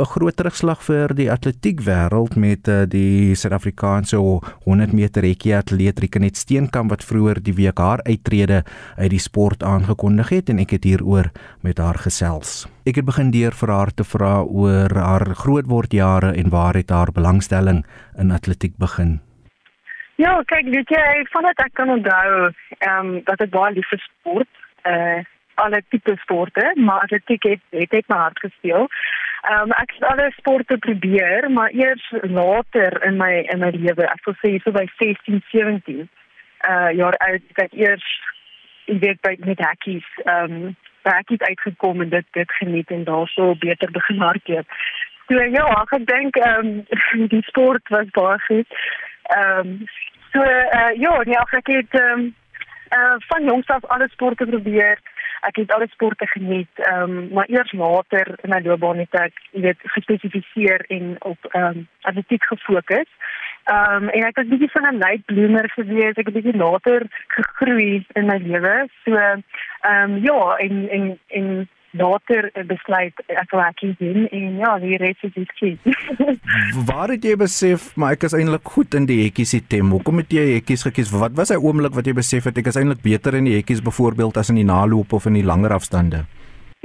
'n groot terugslag vir die atletiek wêreld met uh, die Suid-Afrikaanse 100 meter hekkie atleet Rikenet Steenkamp wat vroeër die week haar uittrede uit die sport aangekondig het en ek het hieroor met haar gesels. Ek het begin deur vir haar te vra oor haar grootwordjare en waar het haar belangstelling in atletiek begin. Ja, kyk, weet jy, vandat ek kan onthou, ehm um, dat ek baie lief vir sport, eh uh, alle tipe sporte, maar atletiek het het, het my hart gespeel. Ehm um, ek het alle sporte probeer, maar eers later in my in my lewe, ek sou sê so by 16, 17, eh uh, jaar oud, ek eers ek weet by met hackies, ehm um, hackies uitgekom en dit dit geniet en daarso beter begin hardloop. So ja, ek dink ehm um, die sport was baie goed. Ehm um, so uh, ja, nee, ek het ehm um, uh, van jongs af alle sporte probeer. Ek het alle sporte geniet. Ehm um, maar eers later in my loopbaan het ek weet gespesifiseer en op ehm um, atletiek gefokus. Ehm um, en ek het bietjie van 'n late bloomer gewees. Ek het bietjie later gegroei in my lewe. So ehm um, ja, en en en later besluit ek wil ek doen en ja, die res is iets. Waar het jy besef maar ek is eintlik goed in die hekkies item? Hoekom het jy hekkies gekies? Wat was hy oomblik wat jy besef het ek is eintlik beter in die hekkies byvoorbeeld as in die naloop of in die langer afstande?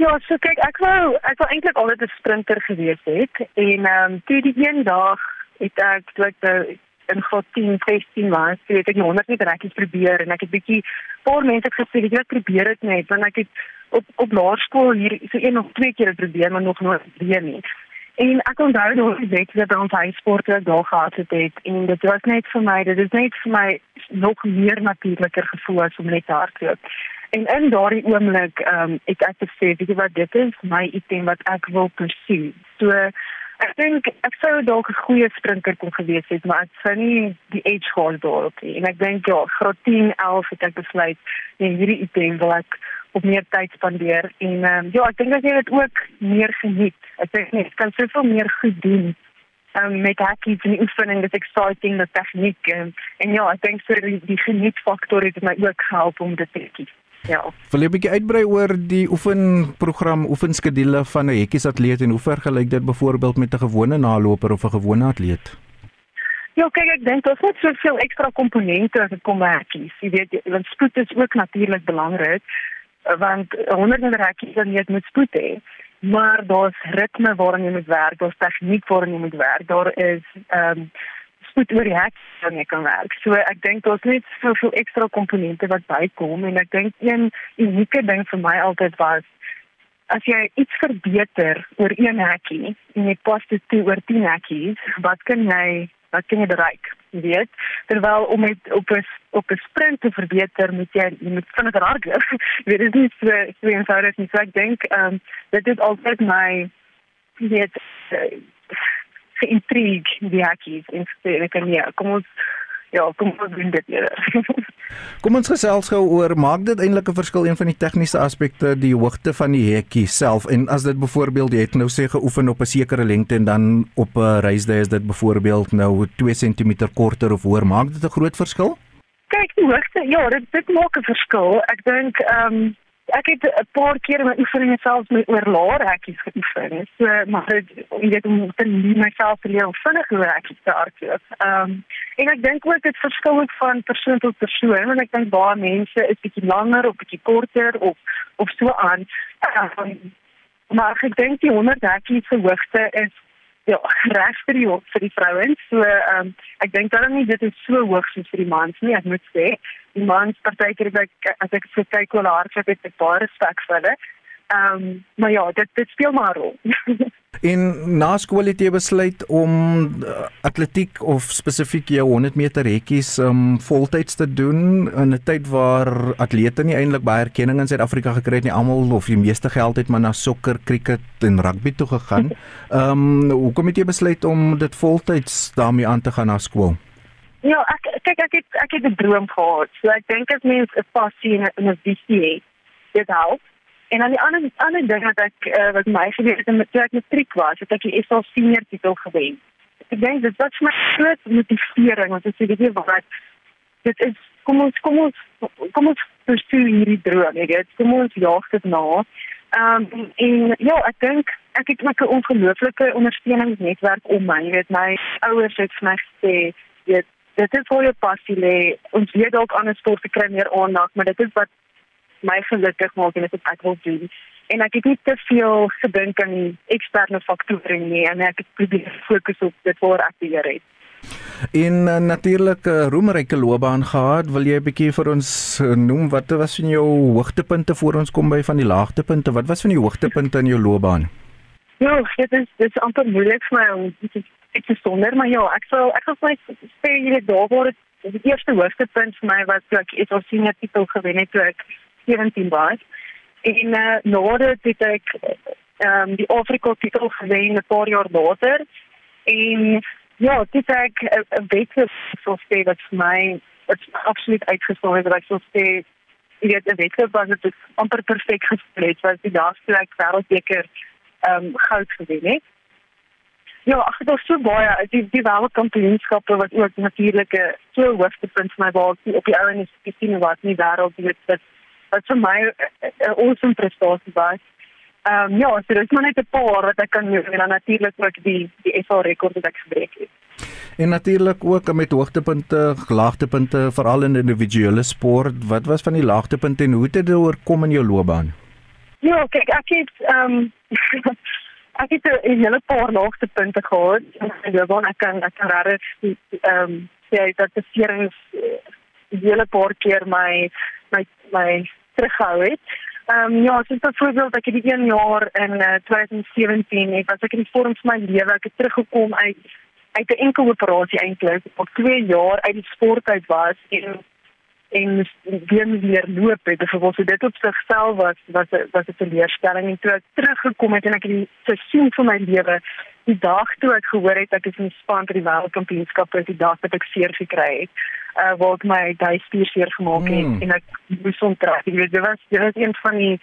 Ja, so kyk, ek wou ek wou eintlik altyd 'n sprinter gewees het en ehm um, toe die een dag het ek toe ek nou in graad 10, 16 was, het ek 100 meter rekkies probeer en ek het bietjie paar mense "Jy moet probeer dit net," want ek het op op laerskool hier so een of twee keer probeer maar nog nooit weer nie. En ek onthou nog die week dat ons hy sport wat daar gehad het, het en dit was net vir my, dit is net vir my nog meer natuurliker gevoel as om net te loop. En in daardie oomblik ehm um, het ek gesê, weet jy wat, dit is my item wat ek wil pursue. So ek dink ek sou dalk 'n goeie sprinter kon gewees het, maar ek sou nie die age gehad daarop nie. En ek dink ja, graad 10, 11 het ek besluit, nee, hierdie item wil ek op meer tyd spandeer en ehm um, ja, ek dink dat jy dit ook meer geniet. Ek dink net kan soveel meer goed doen. Ehm um, met hackies en oefening, dit exciting, dit tegniek en en ja, ek dink vir die, die genietfaktor het my ook gehelp om dit te kies. Ja. Wil jy 'n bietjie uitbrei oor die oefenprogram, oefenskedule van 'n hekkies atleet en hoe vergelyk dit byvoorbeeld met 'n gewone naloper of 'n gewone atleet? Ja, kyk ek dink daar's net soveel ekstra komponente as dit kom by hackies. Jy weet, want spoed is ook natuurlik belangrik want honderde rekkies dan jy moet spoed hê maar daar's ritme waarin jy moet werk daar's tegniek waarin jy moet werk daar is ehm um, spoed oor die hek waarin jy kan werk. So ek dink daar's net soveel ekstra komponente wat bykom en ek dink een unieke ding vir my altyd was as jy iets verbeter oor een hekkie en jy pas dit toe oor 10 hekkies wat kan jy wat kan jy bereik weet. Terwyl om met op 'n op 'n sprint te verbeter moet jy jy moet vinniger hardloop. Weet dit is so so eenvoudig nie. So ek dink ehm um, dit is altyd my weet uh, geïntrigue die hackies. En ek kan ja kom ons ja, kom ons doen dit eerder. kom ons gesels gou oor maak dit eintlik 'n verskil een van die tegniese aspekte die hoogte van die hekkie self en as dit byvoorbeeld jy het nou sê geoefen op 'n sekere lengte en dan op 'n reisdag is dit byvoorbeeld nou 2 cm korter of hoër maak dit 'n groot verskil? Kyk, die hoogte, ja, dit dit maak 'n verskil. Ek dink ehm um, ek het 'n paar keer my oefeninge selfs met oorlaar hekkies geoefen. So maar ek weet om te leer myself te leer vinnig hoe hekkies te hardloop. Ehm um, en ek dink ook dit verskil ook van persoon tot persoon want ek dink baie mense is bietjie langer of bietjie korter of of so aan. Um, maar ek dink die 100 hekkies se hoogte is ja, reg vir die vir die vrouens. So ehm um, ek dink dan nie dit is so hoog soos vir die mans nie, ek moet sê die mans partykeer ek as ek so kyk hoe hard sy het met baie respek vir hulle. Ehm um, maar ja, dit dit speel maar 'n rol. In na skool het jy besluit om uh, atletiek of spesifiek jou 100 meter hekkies um voltyds te doen in 'n tyd waar atlete nie eintlik baie erkenning in Suid-Afrika gekry het nie. Almal of die meeste geld het maar na sokker, krieket en rugby toe gegaan. Um hoekom het jy besluit om dit voltyds daarmee aan te gaan na skool? Ja, ek kyk ek het ek het 'n droom gehad. So ek dink as mens 'n passie en 'n visie het, dit help. En dan die ander ander ding wat ek uh, wat my geweet het met ek matriek was, het ek die SA senior titel gewen. Ek dink dit was my groot motivering want ek sê dit is wat dit is kom ons kom ons kom ons pursue hierdie droom, jy weet. Kom ons jaag dit na. Ehm um, en ja, ek dink ek het ook 'n ongelooflike ondersteuningsnetwerk om my. Jy weet my ouers het vir my gesê, weet dit is vir jou passie lê. Ons weet dalk ander sporte kry meer aandag, maar dit is wat my gelukkig maak en dit wat ek wil doen. En ek het nie te veel gedink aan eksterne faktore nie en ek het probeer fokus op dit waar ek beheer het. In uh, natuurlik 'n uh, roemryke loopbaan gehad, wil jy 'n bietjie vir ons uh, noem wat was van jou hoogtepunte voor ons kom by van die laagtepunte? Wat was van die hoogtepunte in jou loopbaan? Ja, dit is dit is amper moeilik vir my om dit te sonder, maar ja, ek sou ek sou sê jy weet daar waar dit die eerste hoogtepunt vir my was toe ek het al senior titel gewen het toe ek 17 was. En uh, nou het ek um, die Afrika titel gewen 'n paar jaar later. En Ja, dit ek 'n beter so sê wat vir my wat absoluut uitgestaan het wat ek so sê jy weet 'n wedloop was dit amper perfek gesplit was die laaste ek wêreldbeker ehm um, goud gewen het. Ja, ag dit was so baie. Die die wêreldkampioenskappe wat ook natuurlik 'n so hoogtepunt vir my was op die ou en die sien wat nie wêreld weet dit wat vir my 'n awesome prestasie was. Ehm um, ja, so dit is maar net 'n paar wat ek kan noem en dan natuurlik ook die die FA rekord wat ek gebreek het. En natuurlik ook met hoogtepunte, laagtepunte veral in individuele sport. Wat was van die laagtepunte en hoe het dit oorkom in jou loopbaan? Ja, kyk, ek het ehm um, ek het 'n hele paar laagtepunte gehad in my loopbaan. Ek kan ek kan regtig ehm um, sê dat die serings die hele paar keer my my my terughou het. Ehm um, ja, soos byvoorbeeld ek het die 1 jaar in uh, eh, 2017 het was ek in vorm van my lewe, ek het teruggekom uit uit 'n enkel operasie eintlik, op 2 jaar uit die sport uit was en en weer weer loop het. Byvoorbeeld so dit op sigself was was was 'n teleurstelling en toe ek teruggekom het en ek het die seisoen van my lewe die dag toe ek gehoor het ek is in span vir die wêreldkampioenskap, die dag wat ek seer gekry het uh, wat my daai spier seer gemaak het mm. en ek moes onttrek. Jy weet, dit was dit was een van die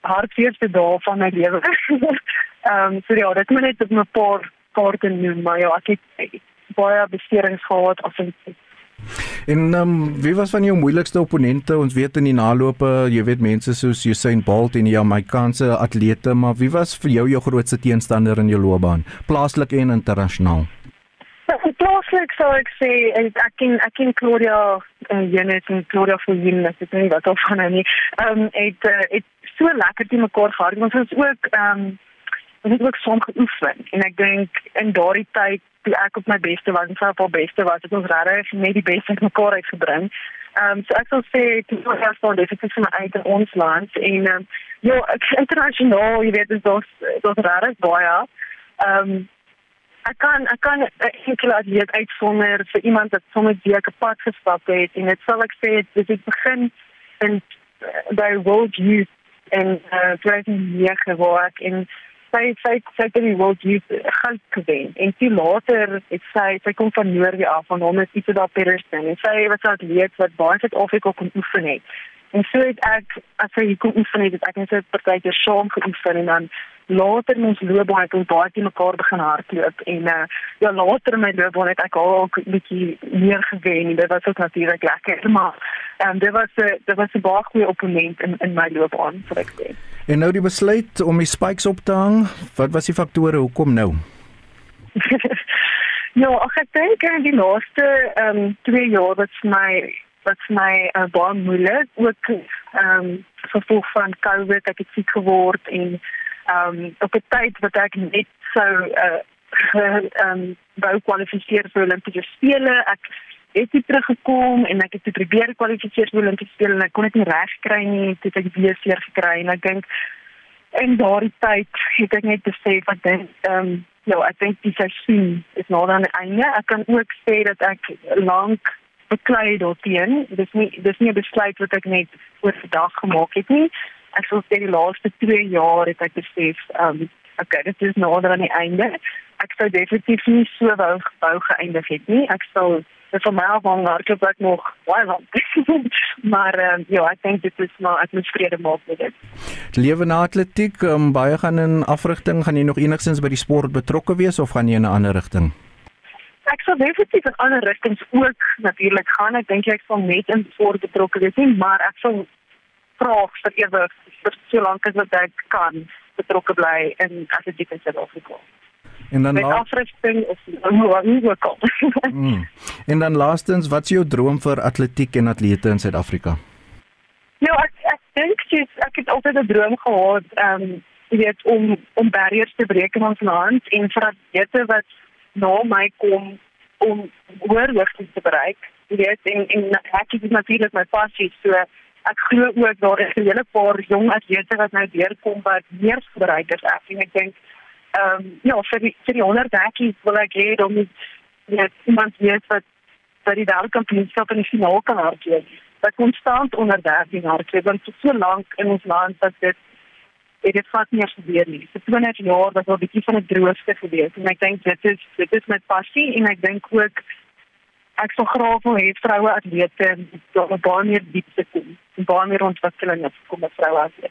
hartseerste dae van my lewe. Ehm um, so ja, dit moet net op 'n paar kaarte noem, maar ja, ek het baie beserings gehad af en toe. En ehm um, wie was van jou moeilikste opponente? Ons weet in die nalope, jy weet mense soos Usain Bolt en die Jamaikanse atlete, maar wie was vir jou jou grootste teenstander in jou loopbaan, plaaslik en internasionaal? Plaaslik sou ek sê ek ken ek ken Claudia uh, Janet en Claudia Fulvin, ek weet nie wat of van hulle nie. Ehm um, het uh, het so lekker te mekaar gehad. Ons het ook ehm um, het ook saam geoefen en ek dink in daardie tyd toe ek op my beste was en sy op haar beste was, het ons regtig net die beste uit mekaar uitgebring. Ehm um, so ek sal sê toe ons het van dit het vir uit in ons land en ehm um, ja, internasionaal, jy weet, dit was dit was regtig baie. Ehm ek kan ek kan enkel atleet uitsonder vir iemand wat sommer weer kapot gestap het en dit sal ek sê dit het begin in uh, by World Youth en uh driving hier gewerk en sy sy sy het die World Youth gaan gewen en toe later het sy sy kom van Noorwe af van hom is iets daar Peterson en sy was 'n atleet wat baie Suid-Afrika kon oefen het en so het ek as sy kom oefen het ek net 'n partytjie saam geoefen en dan later in ons loopbaan het ons baie te mekaar begin hardloop en uh, ja later in my loopbaan het ek al ook 'n bietjie meer gewen en dit was ook natuurlik lekker maar um, dit was 'n dit was 'n baie goeie opponent in in my loopbaan vir ek sê. En nou die besluit om die spikes op te hang, wat was die faktore hoekom nou? ja, ek dink in die laaste ehm um, 2 jaar wat my wat my uh, baie moeilik ook ehm um, gevolg van COVID ek het siek geword en ehm um, op 'n tyd wat ek net sou uh ehm um, wou kwalifiseer vir Olimpiese spele. Ek het dit teruggekom en ek het probeer kwalifiseer vir Olimpiese spele en ek kon dit nie reg kry nie. Dit ek weer seer gekry en ek dink in daardie tyd het ek net besef wat dink ehm um, ja, ek dink die seisoen is nou dan einde. Ek kan ook sê dat ek lank beklei daarteen. Dis nie dis nie 'n besluit wat ek net oor vandag gemaak het nie ek sou sê die laaste 2 jaar het ek besef, ehm um, okay, dit is nader aan die einde. Ek sou definitief nie so wou gebou geëindig het nie. Ek sou dit vir my afhang hardloop ek nog baie lank. maar um, ja, ek dink dit is maar ek moet vrede maak met dit. Lewe na atletiek, um, baie gaan in afrigting, gaan jy nog enigstens by die sport betrokke wees of gaan jy in 'n ander rigting? Ek sou definitief in ander rigtings ook natuurlik gaan. Ek dink ek sal net in sport betrokke wees, nie, maar ek sal vraag vir ewig vir so lank as wat ek kan betrokke bly in atletiek in Suid-Afrika. En dan Met la afrigting of hoe ook al. mm. En dan laastens, wat is jou droom vir atletiek en atlete in Suid-Afrika? Ja, ek ek dink dis ek het altyd 'n droom gehad, ehm um, jy weet om om barriers te breek in ons land en vir atlete wat na my kom om hoër hoogtes te bereik. Jy weet en en ek is natuurlik my passie so ek glo ook daar is 'n hele paar jong atlete wat nou deurkom wat meer bereik as ek en ek dink ehm um, ja vir die vir die 100 dakies wil ek hê dan moet net iemand weet wat dat die wêreldkampioenskap in die finaal kan hardloop. Dat konstant onder 13 hardloop want so lank in ons land dat dit het dit vat nie gebeur nie. Vir 20 jaar was al 'n bietjie van 'n droogte gewees en ek dink dit is dit is met passie en ek dink ook ek sou graag wil hê vroue atlete om baie meer diepte kom, baie meer ontwikkeling kom as vroue atlete.